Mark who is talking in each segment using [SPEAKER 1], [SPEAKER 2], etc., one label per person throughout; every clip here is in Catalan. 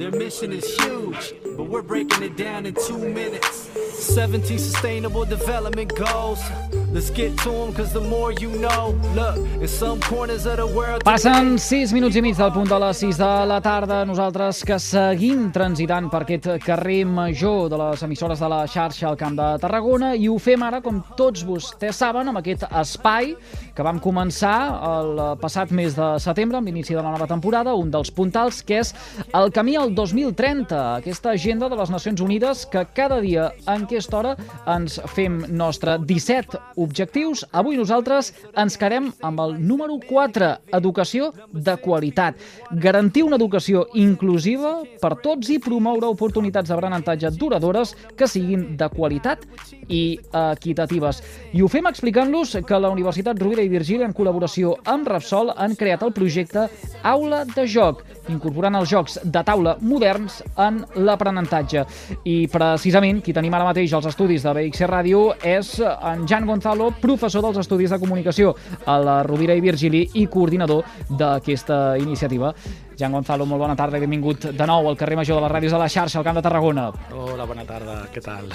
[SPEAKER 1] Their mission is huge, but we're breaking it down in two minutes. 17 sustainable development goals. Let's get to them, cause the more you know. Look, in some corners of the world.
[SPEAKER 2] Passen 6 minuts i mig del punt de les 6 de la tarda. Nosaltres que seguim transitant per aquest carrer major de les emissores de la xarxa al Camp de Tarragona i ho fem ara, com tots vostès saben, amb aquest espai que vam començar el passat mes de setembre, amb l'inici de la nova temporada, un dels puntals, que és el camí al 2030, aquesta agenda de les Nacions Unides que cada dia en aquesta hora ens fem nostre 17 objectius. Avui nosaltres ens quedem amb el número 4, educació de qualitat. Garantir una educació inclusiva per tots i promoure oportunitats d'aprenentatge duradores que siguin de qualitat i equitatives. I ho fem explicant-los que la Universitat Rovira i Virgili, en col·laboració amb Repsol, han creat el projecte Aula de Joc, incorporant els jocs de taula moderns en l'aprenentatge. I precisament qui tenim ara mateix als estudis de BXC Ràdio és en Jan Gonzalo, professor dels Estudis de Comunicació a la Rovira i Virgili i coordinador d'aquesta iniciativa. Jan Gonzalo, molt bona tarda i benvingut de nou al carrer Major de les Ràdios de la xarxa, al Camp de Tarragona.
[SPEAKER 3] Hola, bona tarda, què tal?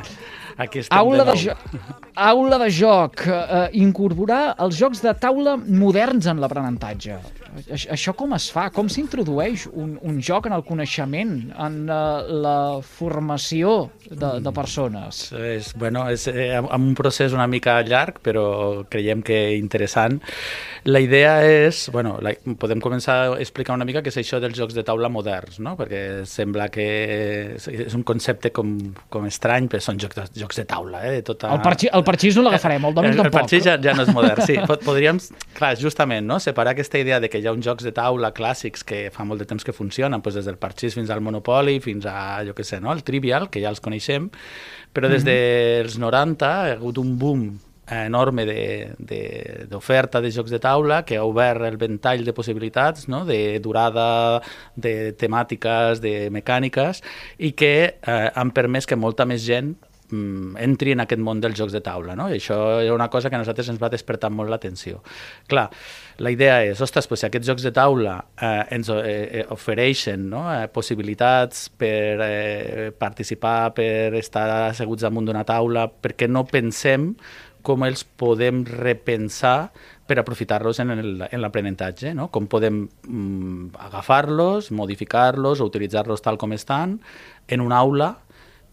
[SPEAKER 3] Aquí estem
[SPEAKER 2] Aula de,
[SPEAKER 3] de.
[SPEAKER 2] Aula de joc, eh, incorporar els jocs de taula moderns en l'aprenentatge. Aix- Això com es fa? Com s'introdueix un, un joc en el coneixement, en eh, la formació de, de persones?
[SPEAKER 3] És, bueno, és eh, un procés una mica llarg, però creiem que interessant. La idea és, bueno, la, podem començar a explicar una mica què és això dels jocs de taula moderns, no? perquè sembla que és, un concepte com, com estrany, però són jocs de, jocs de taula, eh? de tota...
[SPEAKER 2] El, parxi, el parxís no l'agafarem, el domi
[SPEAKER 3] el, el
[SPEAKER 2] tampoc.
[SPEAKER 3] parxís ja, ja no és modern, sí. Pod- Podríem, clar, justament, no? separar aquesta idea de que hi ha uns jocs de taula clàssics que fa molt de temps que funcionen, doncs des del parxís fins al Monopoly, fins a, jo què sé, no? el Trivial, que ja els coneixem, però des dels 90 ha hagut un boom enorme de- de- d'oferta de, de jocs de taula que ha obert el ventall de possibilitats, no? de durada, de temàtiques, de mecàniques, i que eh, han permès que molta més gent mm, entri en aquest món dels jocs de taula, no? I això era una cosa que a nosaltres ens va despertar molt l'atenció. Clar, la idea és, ostres, pues, si aquests jocs de taula eh, ens eh, eh, ofereixen no? eh, possibilitats per eh, participar, per estar asseguts damunt d'una taula, per què no pensem com els podem repensar per aprofitar-los en l'aprenentatge, no? com podem mm, agafar-los, modificar-los o utilitzar-los tal com estan en una aula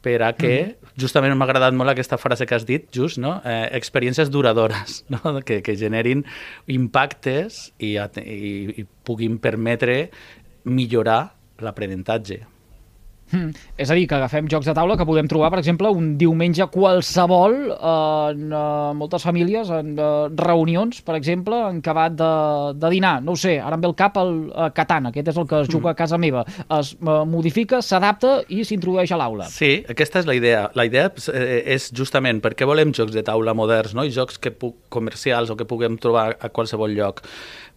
[SPEAKER 3] per a que, justament m'ha agradat molt aquesta frase que has dit, just, no? eh, experiències duradores, no? que, que generin impactes i, i, i puguin permetre millorar l'aprenentatge.
[SPEAKER 2] Mm. És a dir, que agafem jocs de taula que podem trobar, per exemple, un diumenge qualsevol en uh, moltes famílies, en uh, reunions, per exemple, en acabat de, de dinar. No ho sé, ara em ve el cap el uh, Catan, aquest és el que es juga a casa meva. Es uh, modifica, s'adapta i s'introdueix a l'aula.
[SPEAKER 3] Sí, aquesta és la idea. La idea eh, és justament per què volem jocs de taula moderns no? i jocs que pu comercials o que puguem trobar a qualsevol lloc.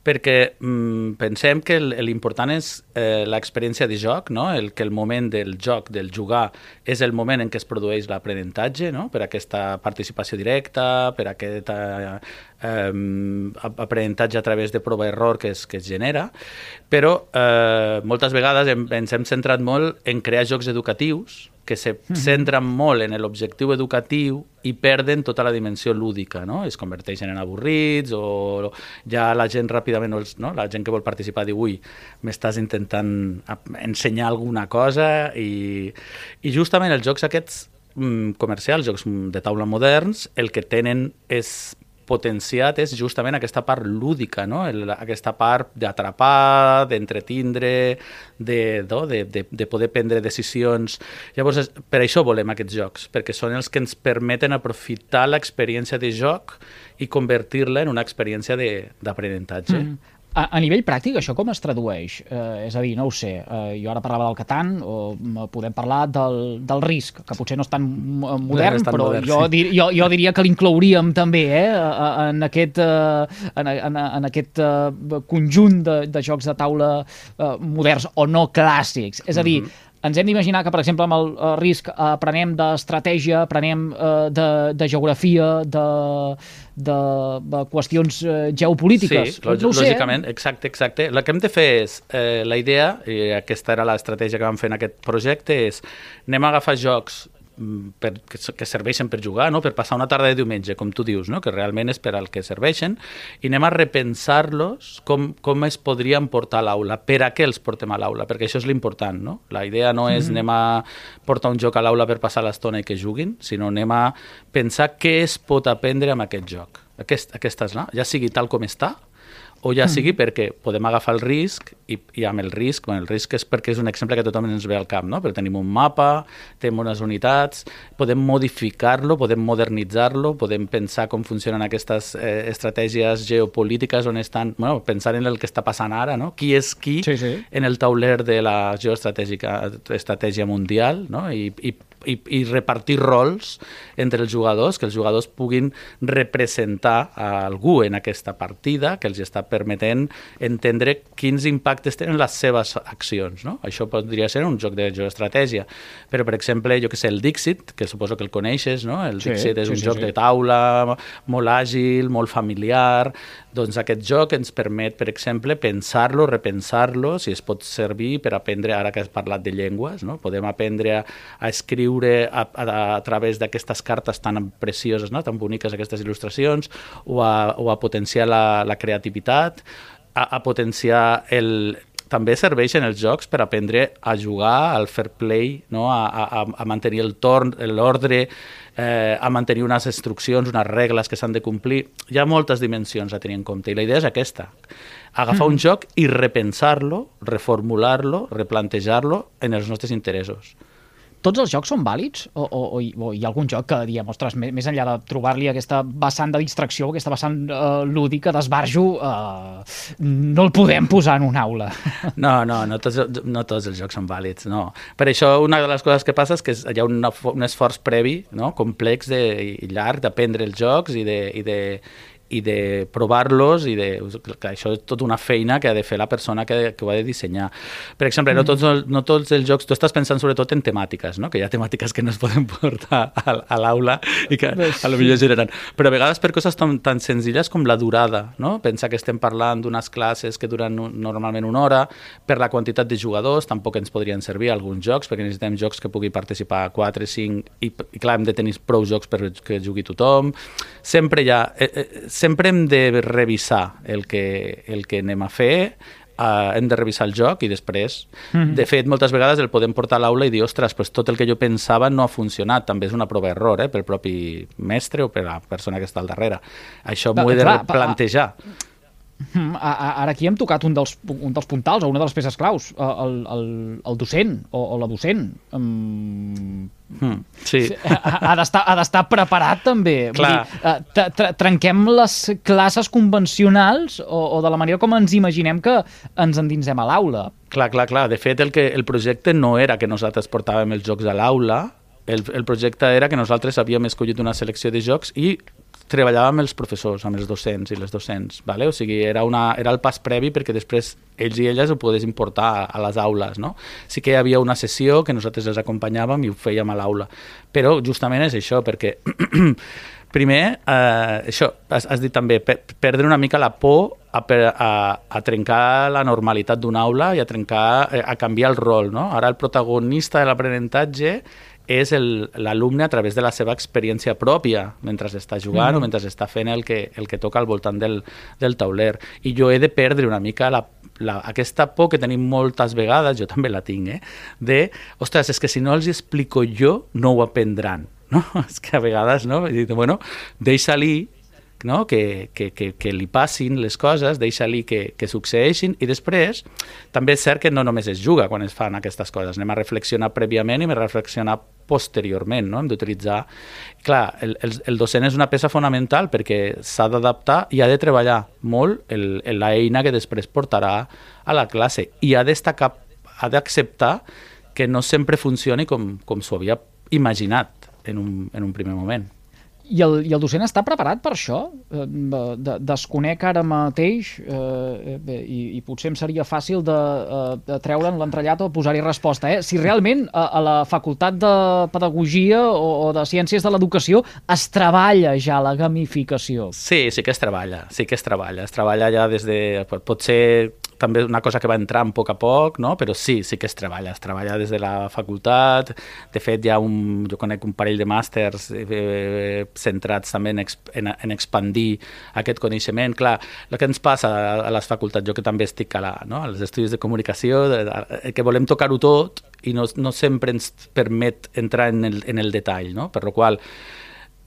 [SPEAKER 3] Perquè mm, pensem que l'important és eh, l'experiència de joc, no? el, que el moment del joc, del jugar, és el moment en què es produeix l'aprenentatge, no? per aquesta participació directa, per aquest eh, eh, aprenentatge a través de prova-error que, es, que es genera, però eh, moltes vegades ens hem centrat molt en crear jocs educatius que se centren molt en l'objectiu educatiu i perden tota la dimensió lúdica, no? Es converteixen en avorrits o ja la gent ràpidament, no, la gent que vol participar diu, ui, m'estàs intentant ensenyar alguna cosa i, i justament els jocs aquests mm, comercials, jocs de taula moderns, el que tenen és potenciat és justament aquesta part lúdica, no? El, aquesta part d'atrapar, d'entretindre, de, no? de, de, de poder prendre decisions. Llavors, per això volem aquests jocs, perquè són els que ens permeten aprofitar l'experiència de joc i convertir-la en una experiència d'aprenentatge. Mm.
[SPEAKER 2] A, a nivell pràctic, això com es tradueix? Eh, és a dir, no ho sé, eh, jo ara parlava del Catan, o mm, podem parlar del, del risc, que potser no és tan mo- modern,
[SPEAKER 3] és tan
[SPEAKER 2] però
[SPEAKER 3] modern,
[SPEAKER 2] jo,
[SPEAKER 3] sí.
[SPEAKER 2] dir, jo, jo diria que l'inclouríem també eh, en aquest, eh, en, en, en aquest eh, conjunt de, de jocs de taula eh, moderns o no clàssics. És a dir,
[SPEAKER 3] Mhm.
[SPEAKER 2] Ens hem d'imaginar que, per exemple, amb el uh, risc aprenem d'estratègia, aprenem uh, de, de geografia, de, de, de qüestions geopolítiques.
[SPEAKER 3] Sí, no lògicament, sé, eh? exacte, exacte. El que hem de fer és, eh, la idea, i aquesta era l'estratègia que vam fer en aquest projecte, és anem a agafar jocs per, que, que serveixen per jugar, no? per passar una tarda de diumenge, com tu dius, no? que realment és per al que serveixen, i anem a repensar-los com, com es podrien portar a l'aula, per a què els portem a l'aula, perquè això és l'important. No? La idea no és mm -hmm. anem a portar un joc a l'aula per passar l'estona i que juguin, sinó anem a pensar què es pot aprendre amb aquest joc. Aquest, aquesta és la, ja sigui tal com està, o ja sigui mm. perquè podem agafar el risc i, i amb el risc, bueno, el risc és perquè és un exemple que tothom ens ve al cap, no? però tenim un mapa, tenim unes unitats, podem modificar-lo, podem modernitzar-lo, podem pensar com funcionen aquestes eh, estratègies geopolítiques on estan, bueno, pensar en el que està passant ara, no? qui és qui sí, sí. en el tauler de la geoestratègica estratègia mundial no? I, i i, i repartir rols entre els jugadors, que els jugadors puguin representar a algú en aquesta partida, que els està permetent entendre quins impactes tenen les seves accions. No? Això podria ser un joc de geoestratègia, però, per exemple, jo que sé, el Dixit, que suposo que el coneixes, no? el sí, Dixit és sí, un sí, joc sí. de taula molt àgil, molt familiar, doncs aquest joc ens permet, per exemple, pensar-lo, repensar-lo, si es pot servir per aprendre, ara que has parlat de llengües, no? podem aprendre a, a escriure a, a, a través d'aquestes cartes tan precioses, no? tan boniques aquestes il·lustracions, o a, o a potenciar la, la creativitat, a, a potenciar el, també serveixen els jocs per aprendre a jugar, al fair play, no? a, a, a mantenir el torn, l'ordre, eh, a mantenir unes instruccions, unes regles que s'han de complir. Hi ha moltes dimensions a tenir en compte i la idea és aquesta, agafar mm. un joc i repensar-lo, reformular-lo, replantejar-lo en els nostres interessos
[SPEAKER 2] tots els jocs són vàlids? O, o, o, o hi ha algun joc que diem, ostres, més, més enllà de trobar-li aquesta vessant de distracció, aquesta vessant uh, lúdica d'esbarjo, uh, no el podem posar en una aula?
[SPEAKER 3] No, no, no tots, no tots els jocs són vàlids, no. Per això una de les coses que passa és que hi ha una, un esforç previ, no? complex de, i llarg d'aprendre els jocs i de, i de, i de provar-los i de, que això és tota una feina que ha de fer la persona que, que ho ha de dissenyar. Per exemple, no, tots, no tots els jocs, tu estàs pensant sobretot en temàtiques, no? que hi ha temàtiques que no es poden portar a, a l'aula i que a lo millor generen. Però a vegades per coses tan, tan senzilles com la durada, no? Pensa que estem parlant d'unes classes que duren normalment una hora, per la quantitat de jugadors tampoc ens podrien servir alguns jocs, perquè necessitem jocs que pugui participar 4, 5, i, i clar, hem de tenir prou jocs per que jugui tothom. Sempre hi ha... Eh, eh, sempre hem de revisar el que, el que anem a fer, uh, hem de revisar el joc i després, mm -hmm. de fet, moltes vegades el podem portar a l'aula i dir, ostres, pues tot el que jo pensava no ha funcionat, també és una prova error, eh, pel propi mestre o per la persona que està al darrere. Això m'ho he de plantejar.
[SPEAKER 2] Ara aquí hem tocat un dels, un dels puntals o una de les peces claus, el, el, el docent o, o la docent. Um,
[SPEAKER 3] Mm, sí.
[SPEAKER 2] Ha, ha d'estar preparat també.
[SPEAKER 3] Clar.
[SPEAKER 2] Vull dir, uh, trenquem les classes convencionals o, o de la manera com ens imaginem que ens endinsem a l'aula.
[SPEAKER 3] Clar, clar, clar. De fet, el, que, el projecte no era que nosaltres portàvem els jocs a l'aula, el, el projecte era que nosaltres havíem escollit una selecció de jocs i treballava amb els professors, amb els docents i les docents, vale? o sigui, era, una, era el pas previ perquè després ells i elles ho poguessin portar a, a les aules. No? Sí que hi havia una sessió que nosaltres els acompanyàvem i ho fèiem a l'aula, però justament és això, perquè primer, eh, això, has, has dit també, per, perdre una mica la por a, a, a trencar la normalitat d'una aula i a trencar, eh, a canviar el rol. No? Ara el protagonista de l'aprenentatge és l'alumne a través de la seva experiència pròpia mentre està jugant mm. o mentre està fent el que, el que toca al voltant del, del tauler. I jo he de perdre una mica la, la, aquesta por que tenim moltes vegades, jo també la tinc, eh? de, ostres, és que si no els explico jo, no ho aprendran. No? És que a vegades, no? I dic, bueno, deixa-li no? que, que, que, que li passin les coses, deixa-li que, que succeeixin i després també és cert que no només es juga quan es fan aquestes coses, anem a reflexionar prèviament i a reflexionar posteriorment, no? hem d'utilitzar... Clar, el, el, el docent és una peça fonamental perquè s'ha d'adaptar i ha de treballar molt l'eina que després portarà a la classe i ha d'estar ha d'acceptar que no sempre funcioni com, com s'ho havia imaginat en un, en un primer moment.
[SPEAKER 2] I el, I el docent està preparat per això? Eh, de, desconec ara mateix eh, bé, i, i potser em seria fàcil de, eh, de treure'n l'entrellat o posar-hi resposta. Eh? Si realment a, a la Facultat de Pedagogia o, o de Ciències de l'Educació es treballa ja la gamificació.
[SPEAKER 3] Sí, sí que es treballa, sí que es treballa. Es treballa ja des de... Pot ser també una cosa que va entrar a poc a poc, no? però sí, sí que es treballa, es treballa des de la facultat, de fet hi ha un, jo conec un parell de màsters eh, centrats també en, en, en expandir aquest coneixement. Clar, el que ens passa a, les facultats, jo que també estic a la, no? als estudis de comunicació, de, de, que volem tocar-ho tot i no, no sempre ens permet entrar en el, en el detall, no? per la qual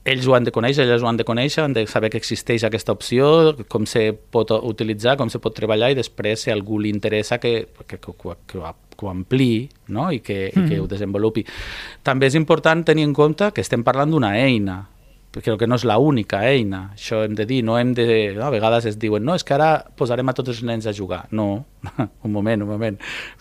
[SPEAKER 3] ells ho han de conèixer, elles ho han de conèixer, han de saber que existeix aquesta opció, com se pot utilitzar, com se pot treballar i després si algú li interessa que, que, que, que, que, que ho ampliï no? I, que, mm. i que ho desenvolupi. També és important tenir en compte que estem parlant d'una eina, crec que no és l'única eina, això hem de dir, no hem de... No, a vegades es diuen, no, és que ara posarem a tots els nens a jugar. No, un moment, un moment.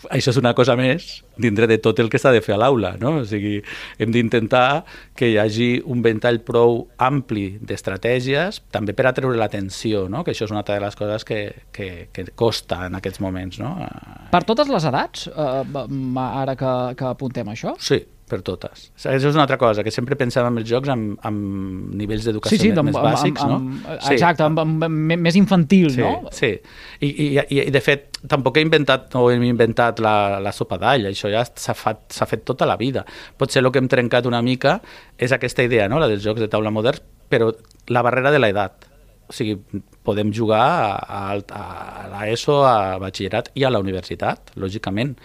[SPEAKER 3] Això és una cosa més dintre de tot el que s'ha de fer a l'aula, no? O sigui, hem d'intentar que hi hagi un ventall prou ampli d'estratègies, també per atreure l'atenció, no? Que això és una de les coses que, que, que costa en aquests moments, no?
[SPEAKER 2] Per totes les edats, eh, ara que, que apuntem això?
[SPEAKER 3] Sí, per totes. Això és una altra cosa, que sempre pensàvem en els jocs amb, amb nivells d'educació sí, sí, més, més bàsics, amb, amb,
[SPEAKER 2] no? Exacte, amb, amb, amb, més infantil,
[SPEAKER 3] sí,
[SPEAKER 2] no?
[SPEAKER 3] Sí, I, i, i de fet tampoc he inventat no hem inventat la, la sopa d'all, això ja s'ha fet, fet tota la vida. Potser el que hem trencat una mica és aquesta idea, no? la dels jocs de taula moderns, però la barrera de l'edat. O sigui, podem jugar a, a, a l'ESO, a batxillerat i a la universitat, lògicament,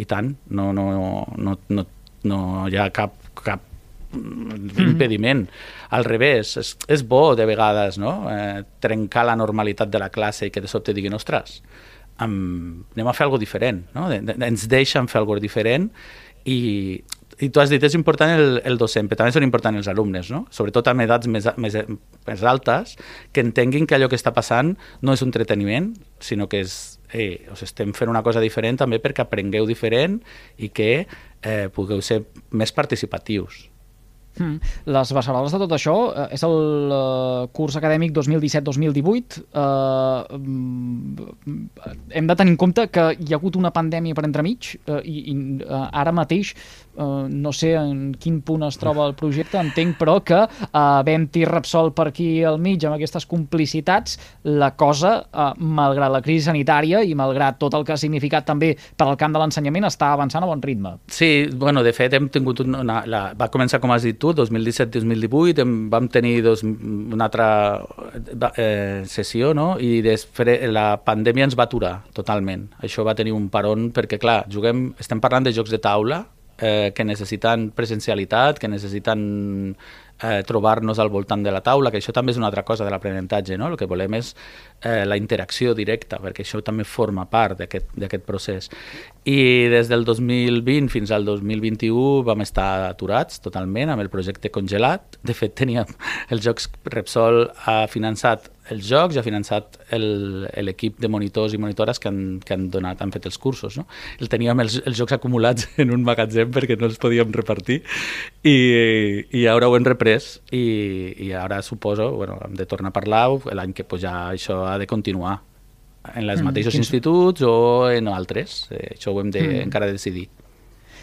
[SPEAKER 3] i tant, no, no, no, no no hi ha cap, cap impediment. Al revés, és, és bo de vegades no? eh, trencar la normalitat de la classe i que de sobte diguin, ostres, um, anem a fer alguna diferent, no? de, de, ens deixen fer alguna diferent i, i tu has dit, és important el, el docent, però també són importants els alumnes, no? sobretot amb edats més, més, més altes, que entenguin que allò que està passant no és un entreteniment, sinó que és, eh, us estem fent una cosa diferent també perquè aprengueu diferent i que eh, pugueu ser més participatius.
[SPEAKER 2] Mm. Les beceroles de tot això eh, és el eh, curs acadèmic 2017-2018. Eh, mm, hem de tenir en compte que hi ha hagut una pandèmia per entremig eh, i, i eh, ara mateix eh, no sé en quin punt es troba el projecte, entenc però que eh, havent-hi Repsol per aquí al mig amb aquestes complicitats, la cosa, eh, malgrat la crisi sanitària i malgrat tot el que ha significat també per al camp de l'ensenyament, està avançant a bon ritme.
[SPEAKER 3] Sí, bueno, de fet hem tingut una, la, va començar com has dit tu, 2017-2018, vam tenir dos, una altra eh, sessió, no? i després la pandèmia ens va aturar totalment. Això va tenir un paron perquè, clar, juguem, estem parlant de jocs de taula, eh, que necessiten presencialitat, que necessiten eh, trobar-nos al voltant de la taula, que això també és una altra cosa de l'aprenentatge, no? El que volem és eh, la interacció directa, perquè això també forma part d'aquest procés. I des del 2020 fins al 2021 vam estar aturats totalment amb el projecte congelat. De fet, teníem els Jocs Repsol ha finançat els jocs i ha finançat l'equip de monitors i monitores que han, que han donat, han fet els cursos. No? El teníem els, els jocs acumulats en un magatzem perquè no els podíem repartir i, i ara ho hem reprès i, i ara suposo, bueno, hem de tornar a parlar l'any que pues, ja això ha de continuar en els mm, mateixos quins... instituts o en altres. Eh, això ho hem de, mm. encara de decidir.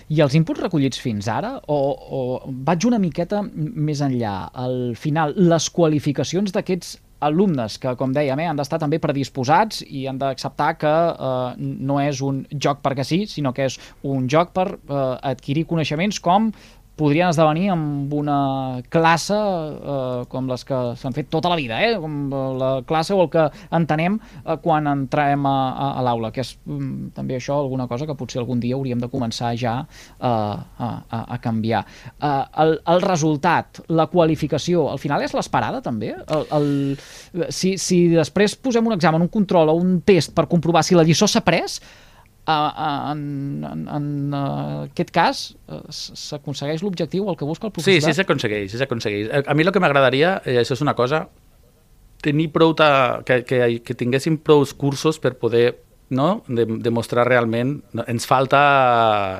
[SPEAKER 2] I els inputs recollits fins ara, o, o vaig una miqueta més enllà, al final, les qualificacions d'aquests alumnes que, com dèiem, eh, han d'estar també predisposats i han d'acceptar que eh, no és un joc perquè sí, sinó que és un joc per eh, adquirir coneixements com podrien esdevenir amb una classe eh, com les que s'han fet tota la vida, eh? com la classe o el que entenem eh, quan entrem a, a, a l'aula, que és mm, també això alguna cosa que potser algun dia hauríem de començar ja eh, a, a, a canviar. Eh, el, el resultat, la qualificació, al final és l'esperada també? El, el, si, si després posem un examen, un control o un test per comprovar si la lliçó s'ha pres, en, en, en aquest cas s'aconsegueix l'objectiu, el que busca el professorat?
[SPEAKER 3] Sí, sí s'aconsegueix, sí s'aconsegueix. A mi el que m'agradaria, eh, això és una cosa, tenir prou ta, que, que, que tinguéssim prou cursos per poder no? de, demostrar realment... no, Ens falta,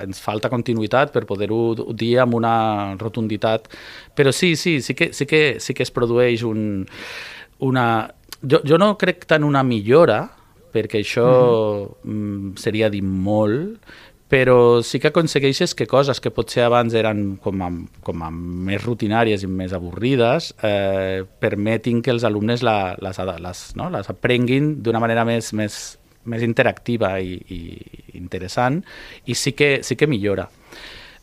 [SPEAKER 3] ens falta continuïtat per poder-ho dir amb una rotunditat, però sí, sí, sí que, sí que, sí que es produeix un, una... Jo, jo no crec tant una millora, perquè això mm. seria dir molt, però sí que aconsegueixes que coses que potser abans eren com a, com a més rutinàries i més avorrides eh, permetin que els alumnes la, les, les, no? les aprenguin d'una manera més, més, més interactiva i, i interessant i sí que, sí que millora.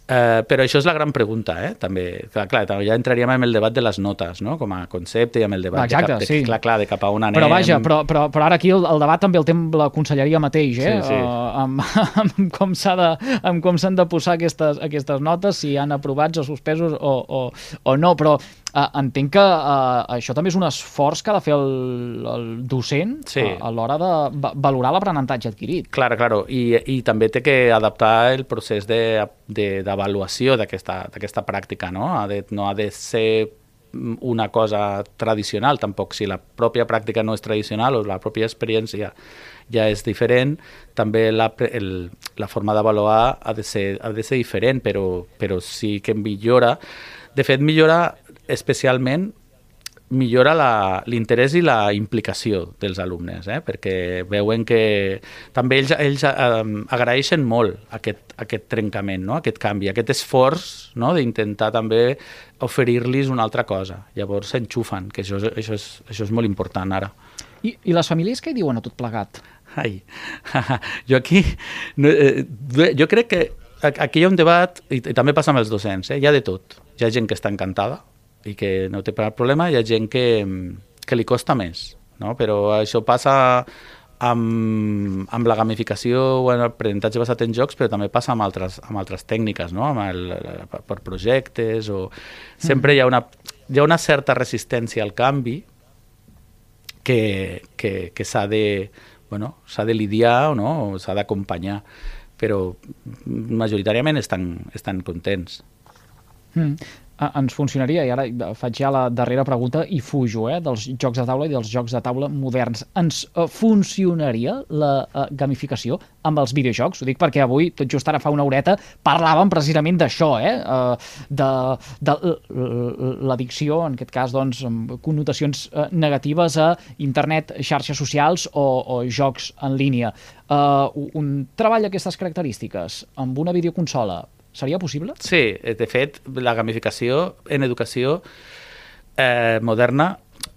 [SPEAKER 3] Uh, però això és la gran pregunta, eh? també. Clar, clar, ja entraríem en el debat de les notes, no? com a concepte i amb el debat
[SPEAKER 2] Exacte,
[SPEAKER 3] de, cap, de,
[SPEAKER 2] sí.
[SPEAKER 3] clar, clar, de cap a on anem.
[SPEAKER 2] Però vaja, però, però, però ara aquí el, el debat també el té la conselleria mateix, eh?
[SPEAKER 3] Sí, sí.
[SPEAKER 2] Uh, amb, amb com s'ha de, amb com s'han de posar aquestes, aquestes notes, si han aprovats o suspesos o, o, o no, però uh, entenc que uh, això també és un esforç que ha de fer el, el docent
[SPEAKER 3] Sí.
[SPEAKER 2] uh, a l'hora de va- valorar l'aprenentatge adquirit.
[SPEAKER 3] Claro, claro, i, i també té que adaptar el procés de- de- d'avaluació d'aquesta pràctica, no? Ha de, no ha de ser una cosa tradicional, tampoc. Si la pròpia pràctica no és tradicional o la pròpia experiència ja és diferent, també la, el, la forma d'avaluar ha, de ser, ha de ser diferent, però, però sí que millora. De fet, millora especialment millora la- l'interès i la implicació dels alumnes, eh? perquè veuen que també ells, ells eh, agraeixen molt aquest, aquest trencament, no? aquest canvi, aquest esforç no? d'intentar també oferir-los una altra cosa. Llavors s'enxufen, que això, això, és, això és molt important ara.
[SPEAKER 2] I, I les famílies què diuen a tot plegat?
[SPEAKER 3] Ai, jo aquí... No, eh, jo crec que aquí hi ha un debat, i, i també passa amb els docents, eh? hi ha de tot. Hi ha gent que està encantada i que no té cap problema, hi ha gent que, que li costa més, no? però això passa amb, amb la gamificació o en l'aprenentatge basat en jocs, però també passa amb altres, amb altres tècniques, no? amb el, per projectes, o... sempre hi ha una, hi ha una certa resistència al canvi, que, que, que s'ha de, bueno, de lidiar o no, o s'ha d'acompanyar, però majoritàriament estan, estan contents.
[SPEAKER 2] Mm. Eh, ens funcionaria, i ara faig ja la darrera pregunta i fujo, eh, dels jocs de taula i dels jocs de taula moderns. Ens eh, funcionaria la eh, gamificació amb els videojocs? Ho dic perquè avui, tot just ara fa una horeta, parlàvem precisament d'això, eh, eh, de, de l'addicció, en aquest cas, doncs, amb connotacions eh, negatives a internet, xarxes socials o, o jocs en línia. Eh, un treball d'aquestes característiques amb una videoconsola seria possible?
[SPEAKER 3] Sí, eh, de fet, la gamificació en educació eh, moderna,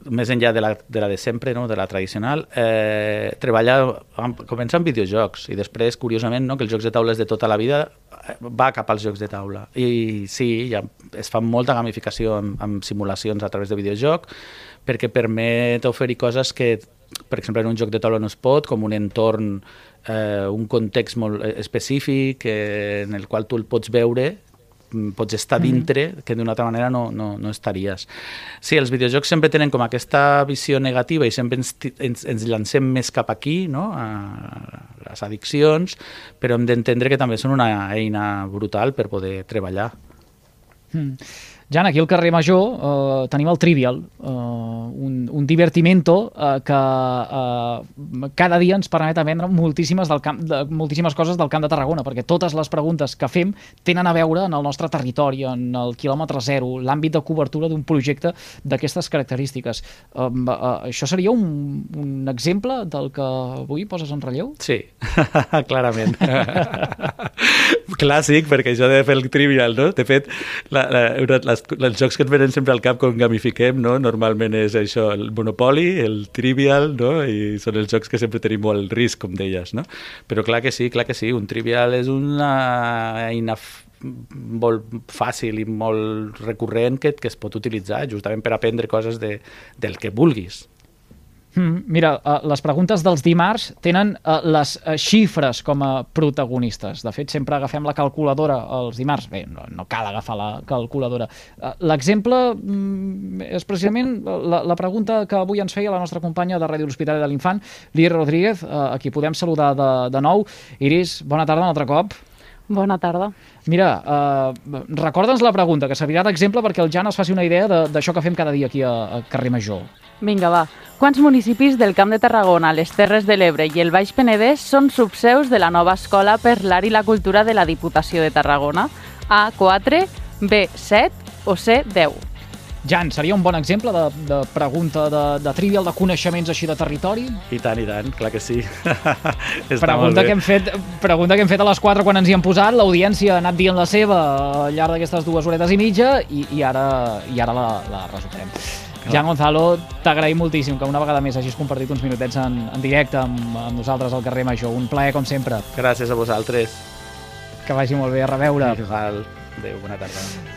[SPEAKER 3] més enllà de la, de la de sempre, no? de la tradicional, eh, treballa, amb, comença amb videojocs i després, curiosament, no? que els jocs de taula és de tota la vida, eh, va cap als jocs de taula. I sí, ja es fa molta gamificació amb, amb simulacions a través de videojoc perquè permet oferir coses que, per exemple, en un joc de taula no es pot, com un entorn, eh, un context molt eh, específic eh, en el qual tu el pots veure pots estar dintre que d'una altra manera no, no, no estaries. Sí, els videojocs sempre tenen com aquesta visió negativa i sempre ens, ens, ens llancem més cap aquí, no? a les addiccions, però hem d'entendre que també són una eina brutal per poder treballar.
[SPEAKER 2] Mm. Jan, aquí al carrer Major eh, tenim el Trivial, eh, un, un divertimento eh, que eh, cada dia ens permet aprendre moltíssimes, del camp, de, moltíssimes coses del Camp de Tarragona, perquè totes les preguntes que fem tenen a veure en el nostre territori, en el quilòmetre zero, l'àmbit de cobertura d'un projecte d'aquestes característiques. Eh, eh, això seria un, un exemple del que avui poses en relleu?
[SPEAKER 3] Sí, clarament. Clàssic, perquè això de fer el trivial, no? De fet, la, la, una, les, els jocs que ens venen sempre al cap quan gamifiquem, no? Normalment és això, el Monopoly, el Trivial, no? I són els jocs que sempre tenim molt risc, com deies, no? Però clar que sí, clar que sí, un Trivial és una eina molt fàcil i molt recurrent que, que es pot utilitzar justament per aprendre coses de, del que vulguis.
[SPEAKER 2] Mm, mira, uh, les preguntes dels dimarts tenen uh, les uh, xifres com a protagonistes. De fet, sempre agafem la calculadora els dimarts. Bé, no, no cal agafar la calculadora. L'exemple mm, és precisament la, la pregunta que avui ens feia la nostra companya de Ràdio L'Hospitali de l'Infant, Lídia Rodríguez, a qui podem saludar de, de nou. Iris, bona tarda un altre cop.
[SPEAKER 4] Bona tarda.
[SPEAKER 2] Mira, uh, recorda'ns la pregunta, que servirà d'exemple perquè el Jan es faci una idea de- d'això que fem cada dia aquí a, a Carrer Major.
[SPEAKER 4] Vinga, va. Quants municipis del Camp de Tarragona, les Terres de l'Ebre i el Baix Penedès són subseus de la nova escola per l'art i la cultura de la Diputació de Tarragona? A, 4, B, 7 o C, 10?
[SPEAKER 2] Jan, seria un bon exemple de, de pregunta de, de trivial de coneixements així de territori?
[SPEAKER 3] I tant, i tant, clar que sí.
[SPEAKER 2] Pregunta que, hem fet, pregunta que hem fet a les 4 quan ens hi hem posat, l'audiència ha anat dient la seva al llarg d'aquestes dues horetes i mitja i, i ara, i ara la, la resoldrem. Jan Gonzalo, t'agraïm moltíssim que una vegada més hagis compartit uns minutets en, en directe amb, amb nosaltres al carrer Major. Un plaer, com sempre.
[SPEAKER 3] Gràcies a vosaltres.
[SPEAKER 2] Que vagi molt bé, a reveure.
[SPEAKER 3] Igual. Adéu, bona tarda.